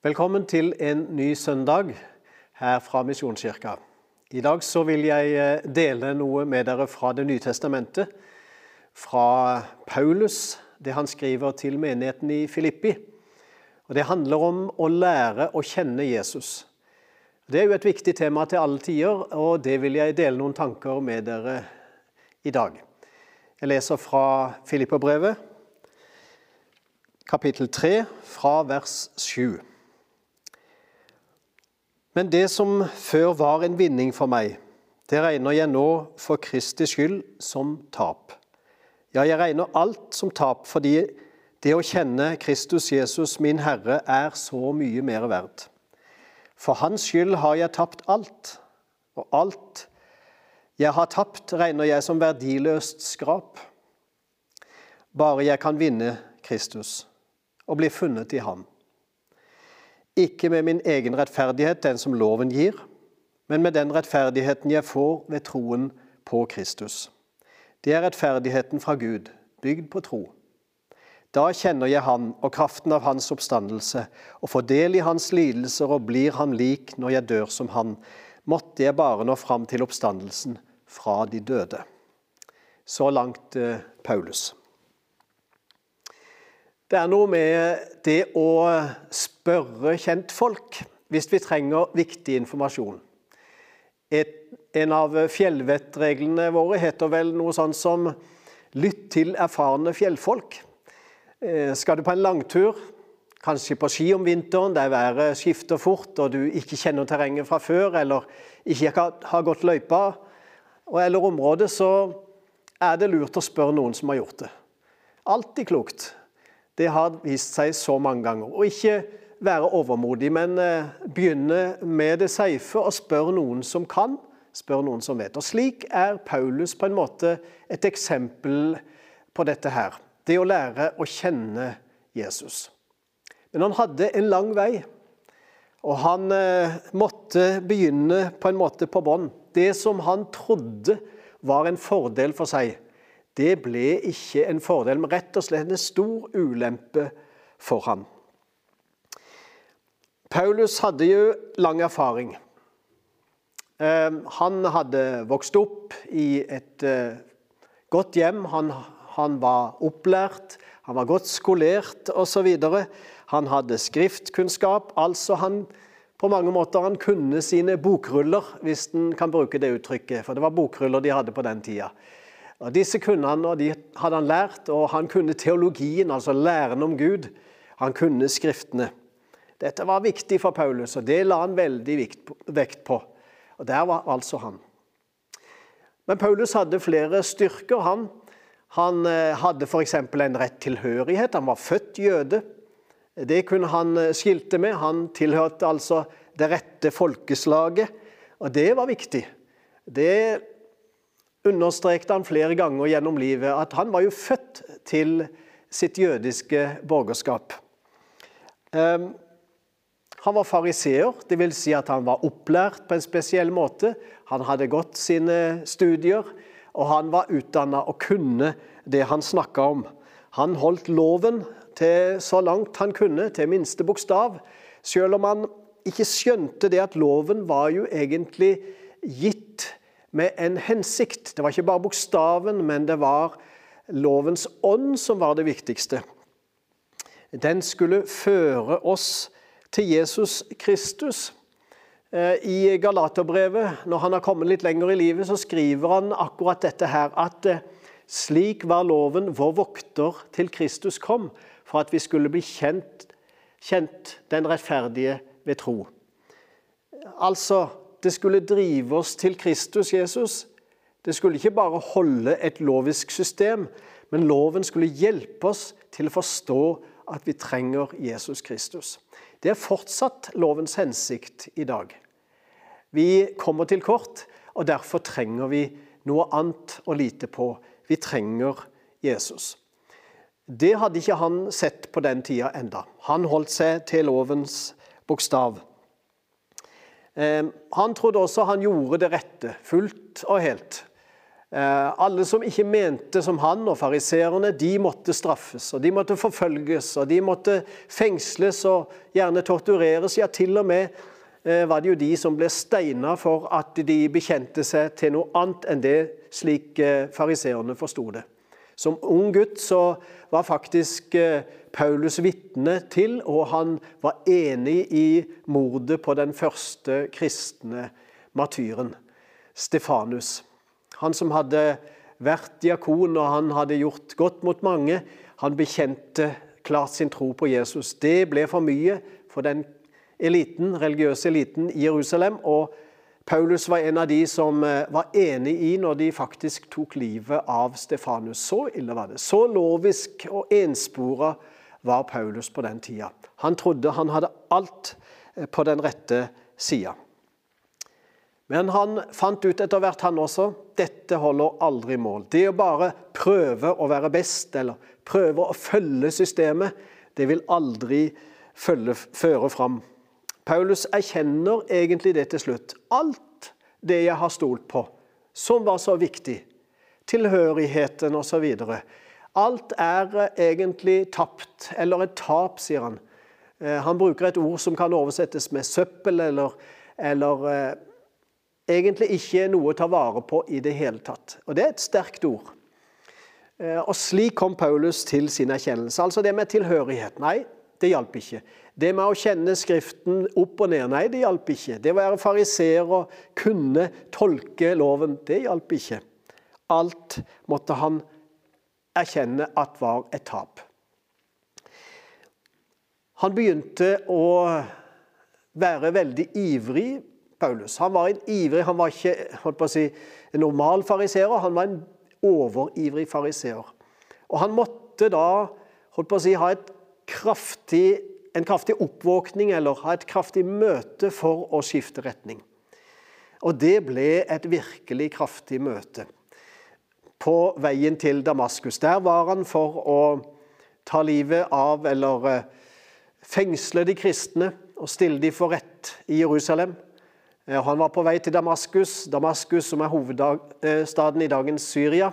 Velkommen til en ny søndag her fra Misjonskirka. I dag så vil jeg eh, dele noe med dere fra Det nye testamentet. Fra Paulus, det han skriver til menigheten i Filippi. Og Det handler om å lære å kjenne Jesus. Det er jo et viktig tema til alle tider, og det vil jeg dele noen tanker med dere i dag. Jeg leser fra Filipperbrevet, kapittel 3, fra vers 7. Men det som før var en vinning for meg, det regner jeg nå for Kristi skyld som tap. Ja, jeg regner alt som tap fordi det å kjenne Kristus Jesus, min Herre, er så mye mer verdt. For Hans skyld har jeg tapt alt, og alt jeg har tapt, regner jeg som verdiløst skrap. Bare jeg kan vinne Kristus og bli funnet i ham. Ikke med min egen rettferdighet, den som loven gir, men med den rettferdigheten jeg får ved troen på Kristus. Det er rettferdigheten fra Gud, bygd på tro. Da kjenner jeg Han og kraften av Hans oppstandelse, og får del i Hans lidelser og blir Ham lik når jeg dør som Han. Måtte jeg bare nå fram til oppstandelsen fra de døde. Så langt eh, Paulus. Det er noe med det å spørre kjentfolk hvis vi trenger viktig informasjon. Et, en av fjellvettreglene våre heter vel noe sånn som 'lytt til erfarne fjellfolk'. Eh, skal du på en langtur, kanskje på ski om vinteren, der været skifter fort og du ikke kjenner terrenget fra før, eller ikke har gått løypa, eller området, så er det lurt å spørre noen som har gjort det. Alltid klokt. Det har vist seg så mange ganger. Og ikke være overmodig, men eh, begynne med det safe og spør noen som kan, Spør noen som vet. Og Slik er Paulus på en måte et eksempel på dette her. Det å lære å kjenne Jesus. Men han hadde en lang vei, og han eh, måtte begynne på en måte på bånn. Det som han trodde var en fordel for seg, det ble ikke en fordel, men rett og slett en stor ulempe for ham. Paulus hadde jo lang erfaring. Ehm, han hadde vokst opp i et eh, godt hjem. Han, han var opplært, han var godt skolert osv. Han hadde skriftkunnskap. Altså han på mange måter han kunne sine bokruller, hvis en kan bruke det uttrykket. For det var bokruller de hadde på den tida. Og Disse kunne han, og de hadde han lært, og han kunne teologien, altså læren om Gud. Han kunne Skriftene. Dette var viktig for Paulus, og det la han veldig vekt på. Og Der var altså han. Men Paulus hadde flere styrker. Han, han eh, hadde f.eks. en rett tilhørighet. Han var født jøde. Det kunne han eh, skilte med. Han tilhørte altså det rette folkeslaget, og det var viktig. Det understrekte han flere ganger gjennom livet at han var jo født til sitt jødiske borgerskap. Ehm, han var fariseer, dvs. Si at han var opplært på en spesiell måte. Han hadde gått sine studier, og han var utdanna og kunne det han snakka om. Han holdt loven til så langt han kunne, til minste bokstav, selv om han ikke skjønte det at loven var jo egentlig gitt med en hensikt. Det var ikke bare bokstaven, men det var lovens ånd som var det viktigste. Den skulle føre oss til Jesus Kristus. Eh, I Galaterbrevet, når han har kommet litt lenger i livet, så skriver han akkurat dette her, at eh, slik var loven vår vokter til Kristus kom, for at vi skulle bli kjent, kjent den rettferdige ved tro. Altså, det skulle drive oss til Kristus Jesus. Det skulle ikke bare holde et lovisk system, men loven skulle hjelpe oss til å forstå at vi trenger Jesus Kristus. Det er fortsatt lovens hensikt i dag. Vi kommer til kort, og derfor trenger vi noe annet å lite på. Vi trenger Jesus. Det hadde ikke han sett på den tida enda. Han holdt seg til lovens bokstav. Ehm, han trodde også han gjorde det rette, fullt og helt. Eh, alle som ikke mente som han og fariseerne, de måtte straffes. og De måtte forfølges, og de måtte fengsles og gjerne tortureres. Ja, til og med eh, var det jo de som ble steina for at de bekjente seg til noe annet enn det slik eh, fariseerne forsto det. Som ung gutt så var faktisk Paulus vitne til, og han var enig i mordet på den første kristne martyren, Stefanus. Han som hadde vært diakon og han hadde gjort godt mot mange, han bekjente klart sin tro på Jesus. Det ble for mye for den eliten, religiøse eliten i Jerusalem. og Paulus var en av de som eh, var enig i når de faktisk tok livet av Stefanus. Så ille var det. Så lovisk og enspora var Paulus på den tida. Han trodde han hadde alt eh, på den rette sida. Men han fant ut etter hvert, han også, dette holder aldri mål. Det å bare prøve å være best, eller prøve å følge systemet, det vil aldri følge, føre fram. Paulus erkjenner egentlig det til slutt. Alt det jeg har stolt på, som var så viktig, tilhørigheten osv. Alt er egentlig tapt, eller et tap, sier han. Eh, han bruker et ord som kan oversettes med søppel eller, eller eh, egentlig ikke noe å ta vare på i det hele tatt. Og Det er et sterkt ord. Eh, og Slik kom Paulus til sin erkjennelse. Altså det med tilhørighet. Nei, det hjalp ikke. Det med å kjenne Skriften opp og ned. Nei, det hjalp ikke. Det å være fariseer og kunne tolke loven. Det hjalp ikke. Alt måtte han erkjenne at var et tap. Han begynte å være veldig ivrig Paulus. Han var en ivrig, han var ikke holdt på å si, en normal fariseer, han var en overivrig fariseer. Og han måtte da holdt på å si, ha kraftig, en kraftig oppvåkning eller ha et kraftig møte for å skifte retning. Og det ble et virkelig kraftig møte på veien til Damaskus. Der var han for å ta livet av eller eh, fengsle de kristne og stille de for rett i Jerusalem. Eh, han var på vei til Damaskus, Damaskus som er hovedstaden i dagens Syria.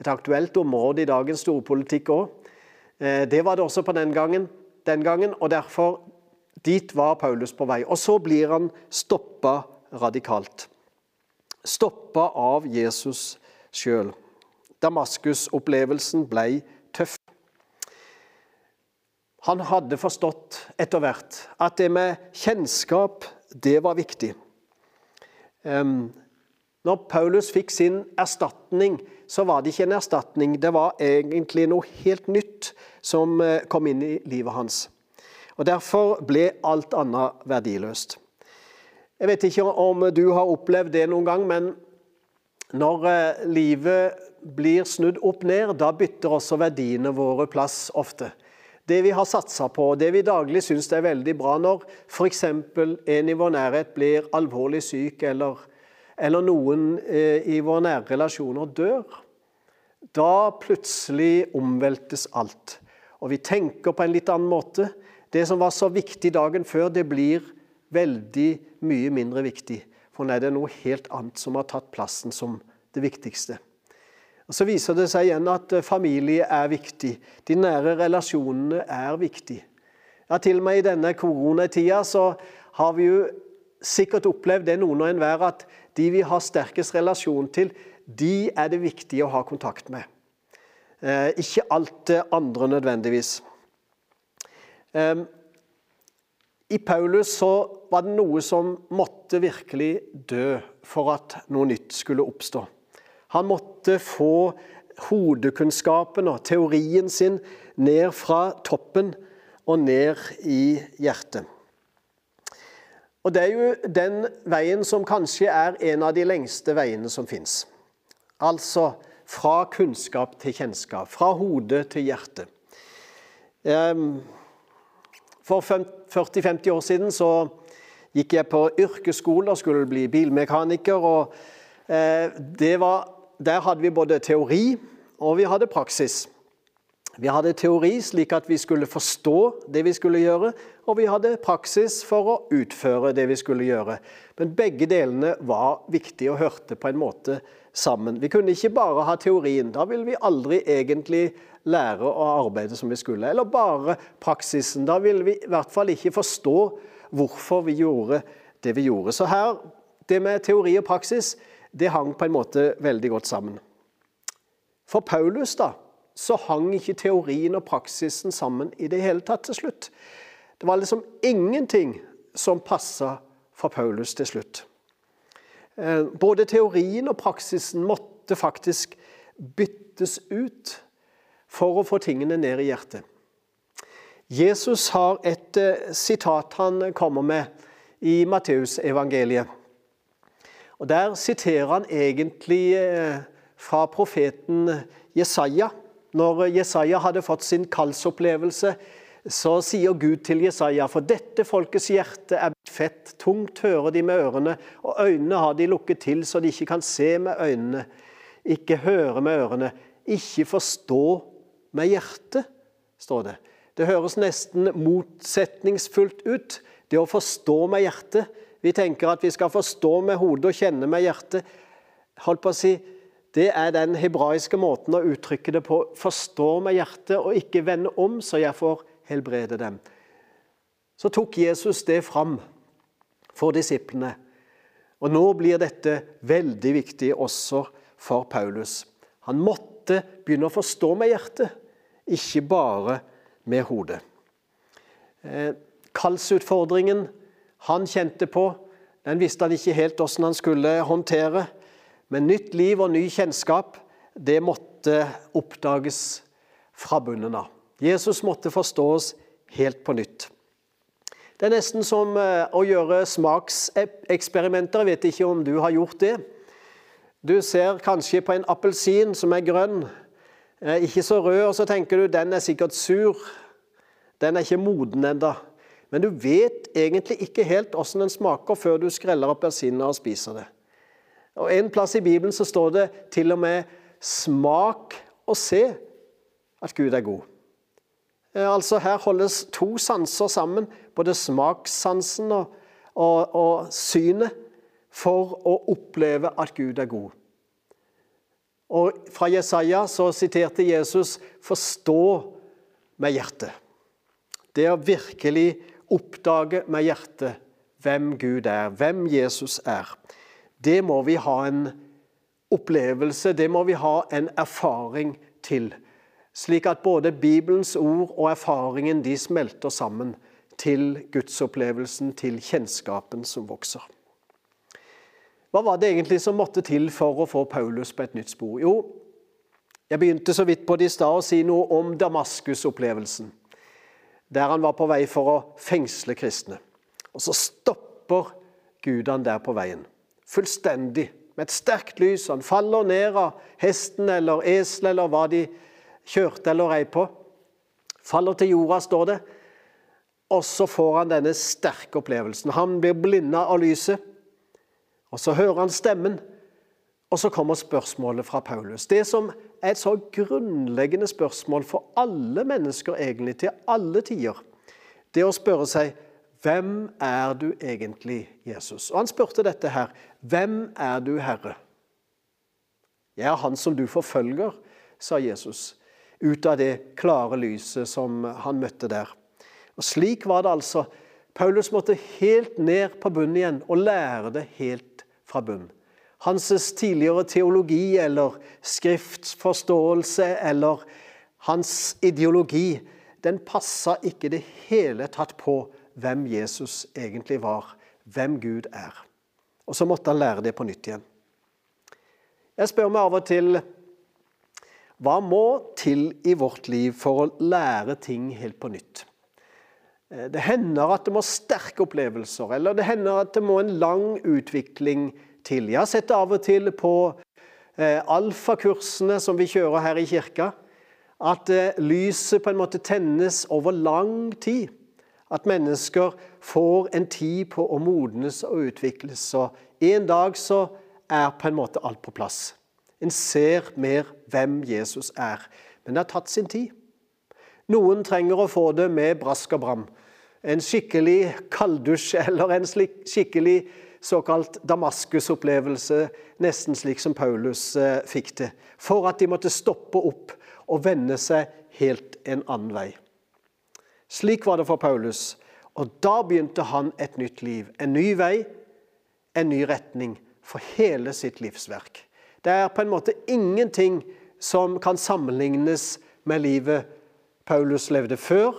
Et aktuelt område i dagens storpolitikk òg. Eh, det var det også på den gangen, den gangen, og derfor dit var Paulus på vei. Og så blir han stoppa radikalt. Stoppa av Jesus sjøl. Damaskus-opplevelsen ble tøff. Han hadde forstått etter hvert at det med kjennskap, det var viktig. Når Paulus fikk sin erstatning, så var det ikke en erstatning. Det var egentlig noe helt nytt som eh, kom inn i livet hans. Og Derfor ble alt annet verdiløst. Jeg vet ikke om du har opplevd det noen gang, men når eh, livet blir snudd opp ned, da bytter også verdiene våre plass ofte. Det vi har satsa på, det vi daglig syns er veldig bra når f.eks. en i vår nærhet blir alvorlig syk, eller, eller noen eh, i våre nære relasjoner dør. Da plutselig omveltes alt. Og vi tenker på en litt annen måte. Det som var så viktig dagen før, det blir veldig mye mindre viktig. For nå er det noe helt annet som har tatt plassen som det viktigste. Og Så viser det seg igjen at eh, familie er viktig. De nære relasjonene er viktig. Ja, Til og med i denne koronatida så har vi jo sikkert opplevd det noen og enhver at de vi har sterkest relasjon til, de er det viktig å ha kontakt med. Eh, ikke alt det andre nødvendigvis. I Paulus så var det noe som måtte virkelig dø for at noe nytt skulle oppstå. Han måtte få hodekunnskapen og teorien sin ned fra toppen og ned i hjertet. Og Det er jo den veien som kanskje er en av de lengste veiene som fins. Altså fra kunnskap til kjennskap, fra hode til hjerte. Ehm, for 40-50 år siden så gikk jeg på yrkesskole og skulle bli bilmekaniker. og eh, var der hadde vi både teori og vi hadde praksis. Vi hadde teori slik at vi skulle forstå det vi skulle gjøre, og vi hadde praksis for å utføre det vi skulle gjøre. Men begge delene var viktige og hørte på en måte sammen. Vi kunne ikke bare ha teorien. Da ville vi aldri egentlig lære å arbeide som vi skulle. Eller bare praksisen. Da ville vi i hvert fall ikke forstå hvorfor vi gjorde det vi gjorde. Så her, det med teori og praksis, det hang på en måte veldig godt sammen. For Paulus da, så hang ikke teorien og praksisen sammen i det hele tatt til slutt. Det var liksom ingenting som passa for Paulus til slutt. Eh, både teorien og praksisen måtte faktisk byttes ut for å få tingene ned i hjertet. Jesus har et eh, sitat han kommer med i Matteusevangeliet. Der siterer han egentlig eh, fra profeten Jesaja. Når Jesaja hadde fått sin kallsopplevelse, så sier Gud til Jesaja, for dette folkets hjerte er fett, tungt hører de med ørene, og øynene har de lukket til så de ikke kan se med øynene, ikke høre med ørene, ikke forstå med hjertet, står det. Det høres nesten motsetningsfullt ut, det å forstå med hjertet. Vi tenker at vi skal forstå med hodet og kjenne med hjertet. Holdt på å si, Det er den hebraiske måten å uttrykke det på. Forstå med hjertet og ikke vende om, så jeg får helbrede dem. Så tok Jesus det fram for disiplene. Og Nå blir dette veldig viktig også for Paulus. Han måtte begynne å forstå med hjertet, ikke bare med hodet. Kalsutfordringen kallsutfordringen han kjente på, den visste han ikke helt hvordan han skulle håndtere. Men nytt liv og ny kjennskap, det måtte oppdages fra bunnen av. Jesus måtte forstås helt på nytt. Det er nesten som eh, å gjøre smakseksperimenter. Jeg vet ikke om du har gjort det. Du ser kanskje på en appelsin som er grønn, eh, ikke så rød, og så tenker du den er sikkert sur. Den er ikke moden ennå. Men du vet egentlig ikke helt hvordan den smaker før du skreller appelsinen og spiser det. Og En plass i Bibelen så står det til og med 'smak og se at Gud er god'. Eh, altså Her holdes to sanser sammen, både smakssansen og, og, og synet, for å oppleve at Gud er god. Og Fra Jesaja så siterte Jesus 'forstå med hjertet'. Det å virkelig oppdage med hjertet hvem Gud er, hvem Jesus er. Det må vi ha en opplevelse, det må vi ha en erfaring til slik at både Bibelens ord og erfaringen de smelter sammen til gudsopplevelsen, til kjennskapen som vokser. Hva var det egentlig som måtte til for å få Paulus på et nytt spor? Jo, jeg begynte så vidt på det i stad å si noe om Damaskus-opplevelsen, der han var på vei for å fengsle kristne. Og så stopper Gud han der på veien, fullstendig, med et sterkt lys. Han faller ned av hesten eller eselet eller hva de kjørte eller rei på. Faller til jorda, står det. Og så får han denne sterke opplevelsen. Han blir blinda av lyset. Og så hører han stemmen. Og så kommer spørsmålet fra Paulus. Det som er et så grunnleggende spørsmål for alle mennesker, egentlig, til alle tider. Det å spørre seg hvem er du egentlig, Jesus? Og Han spurte dette her. Hvem er du, Herre? Jeg er han som du forfølger, sa Jesus ut av det klare lyset som han møtte der. Og Slik var det altså. Paulus måtte helt ned på bunnen igjen og lære det helt fra bunnen. Hans tidligere teologi eller skriftforståelse eller hans ideologi den passa ikke det hele tatt på hvem Jesus egentlig var, hvem Gud er. Og så måtte han lære det på nytt igjen. Jeg spør meg av og til hva må til i vårt liv for å lære ting helt på nytt? Eh, det hender at det må sterke opplevelser, eller det hender at det må en lang utvikling til. Jeg har sett det av og til på eh, alfakursene som vi kjører her i kirka, at eh, lyset på en måte tennes over lang tid. At mennesker får en tid på å modnes og utvikles. Og en dag så er på en måte alt på plass. En ser mer hvem Jesus er. Men det har tatt sin tid. Noen trenger å få det med brask og bram. En skikkelig kalddusj eller en skikkelig såkalt Damaskus-opplevelse, nesten slik som Paulus eh, fikk det. For at de måtte stoppe opp og vende seg helt en annen vei. Slik var det for Paulus. Og da begynte han et nytt liv. En ny vei, en ny retning for hele sitt livsverk. Det er på en måte ingenting som kan sammenlignes med livet Paulus levde før,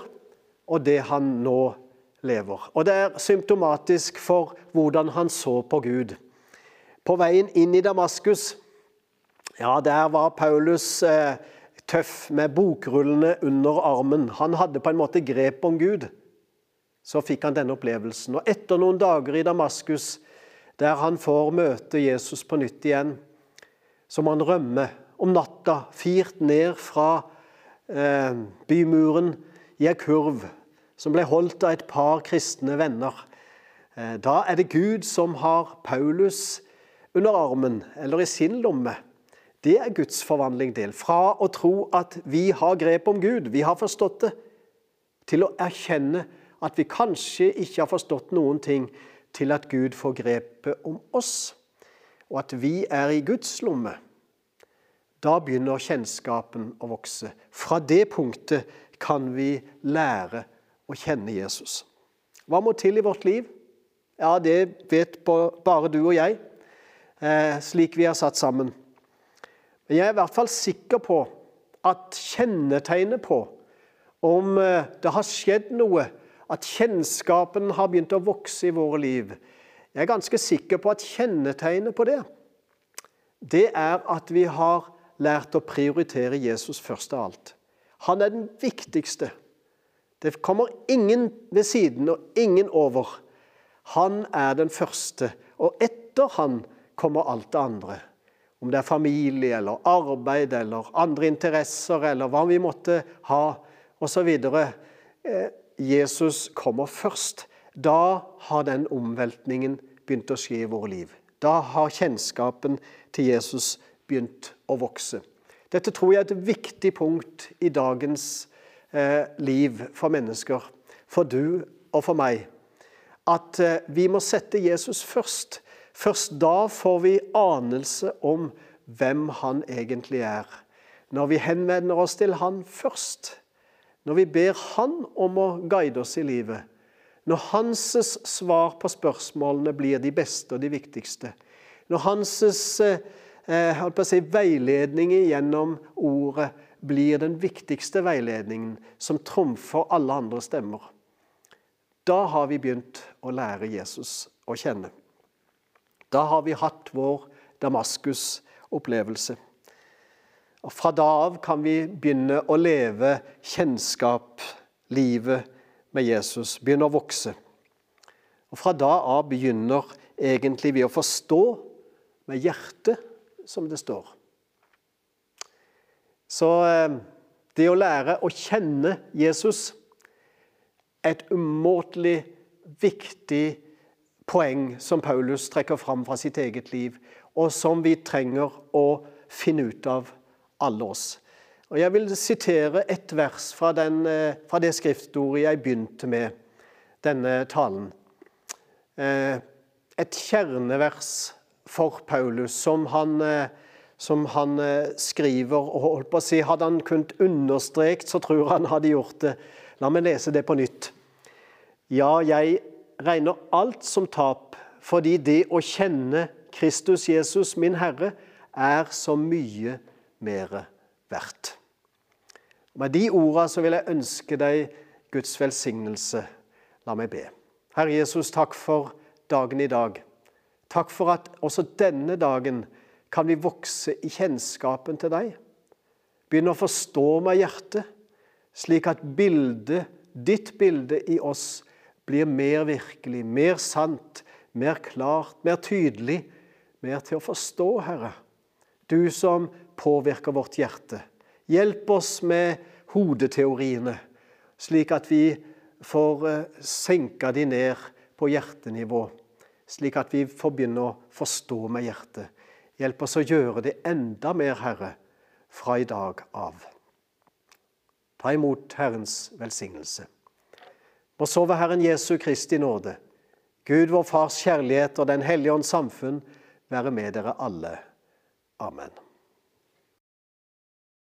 og det han nå lever. Og det er symptomatisk for hvordan han så på Gud. På veien inn i Damaskus, ja, der var Paulus eh, tøff med bokrullene under armen. Han hadde på en måte grep om Gud. Så fikk han denne opplevelsen. Og etter noen dager i Damaskus, der han får møte Jesus på nytt igjen, så må han rømme om natta, firt ned fra eh, bymuren i ei kurv som ble holdt av et par kristne venner. Eh, da er det Gud som har Paulus under armen eller i sin lomme. Det er Guds forvandling til. Fra å tro at vi har grep om Gud, vi har forstått det, til å erkjenne at vi kanskje ikke har forstått noen ting, til at Gud får grepet om oss, og at vi er i Guds lomme. Da begynner kjennskapen å vokse. Fra det punktet kan vi lære å kjenne Jesus. Hva må til i vårt liv? Ja, det vet bare du og jeg, eh, slik vi er satt sammen. Men jeg er i hvert fall sikker på at kjennetegnet på om eh, det har skjedd noe, at kjennskapen har begynt å vokse i våre liv Jeg er ganske sikker på at kjennetegnet på det, det er at vi har lært å prioritere Jesus først av alt. Han er den viktigste. Det kommer ingen ved siden og ingen over. Han er den første, og etter han kommer alt det andre. Om det er familie eller arbeid eller andre interesser eller hva vi måtte ha osv. Eh, Jesus kommer først. Da har den omveltningen begynt å skje i våre liv. Da har kjennskapen til Jesus begynt å vokse. Dette tror jeg er et viktig punkt i dagens eh, liv for mennesker, for du og for meg. At eh, vi må sette Jesus først. Først da får vi anelse om hvem han egentlig er. Når vi henvender oss til han først. Når vi ber han om å guide oss i livet. Når hans svar på spørsmålene blir de beste og de viktigste. Når hans eh, si, veiledning gjennom ordet blir den viktigste veiledningen som trumfer alle andre stemmer. Da har vi begynt å lære Jesus å kjenne. Da har vi hatt vår Damaskus-opplevelse. Og Fra da av kan vi begynne å leve kjennskap, livet med Jesus, begynne å vokse. Og Fra da av begynner egentlig vi å forstå med hjertet, som det står. Så eh, det å lære å kjenne Jesus er et umåtelig viktig poeng som Paulus trekker fram fra sitt eget liv, og som vi trenger å finne ut av, alle oss. Og Jeg vil sitere et vers fra, den, eh, fra det skriftordet jeg begynte med denne talen. Eh, et kjernevers for Paulus som han som han eh, skriver. og holdt på å si, Hadde han kunnet understreket, så tror han hadde gjort det. La meg lese det på nytt. Ja, jeg regner alt som tap, fordi det å kjenne Kristus Jesus, min Herre, er så mye mer verdt. Med de ordene så vil jeg ønske deg Guds velsignelse. La meg be. Herre Jesus, takk for dagen i dag. Takk for at også denne dagen kan vi vokse i kjennskapen til deg. Begynne å forstå med hjertet, slik at bildet, ditt bilde i oss blir mer virkelig, mer sant, mer klart, mer tydelig, mer til å forstå, Herre. Du som påvirker vårt hjerte. Hjelp oss med hodeteoriene, slik at vi får eh, senka de ned på hjertenivå, slik at vi får begynne å forstå med hjertet. Hjelp oss å gjøre det enda mer, Herre, fra i dag av. Ta imot Herrens velsignelse. Må så Herren Jesu Kristi nåde, Gud, vår Fars kjærlighet og Den hellige ånds samfunn være med dere alle. Amen.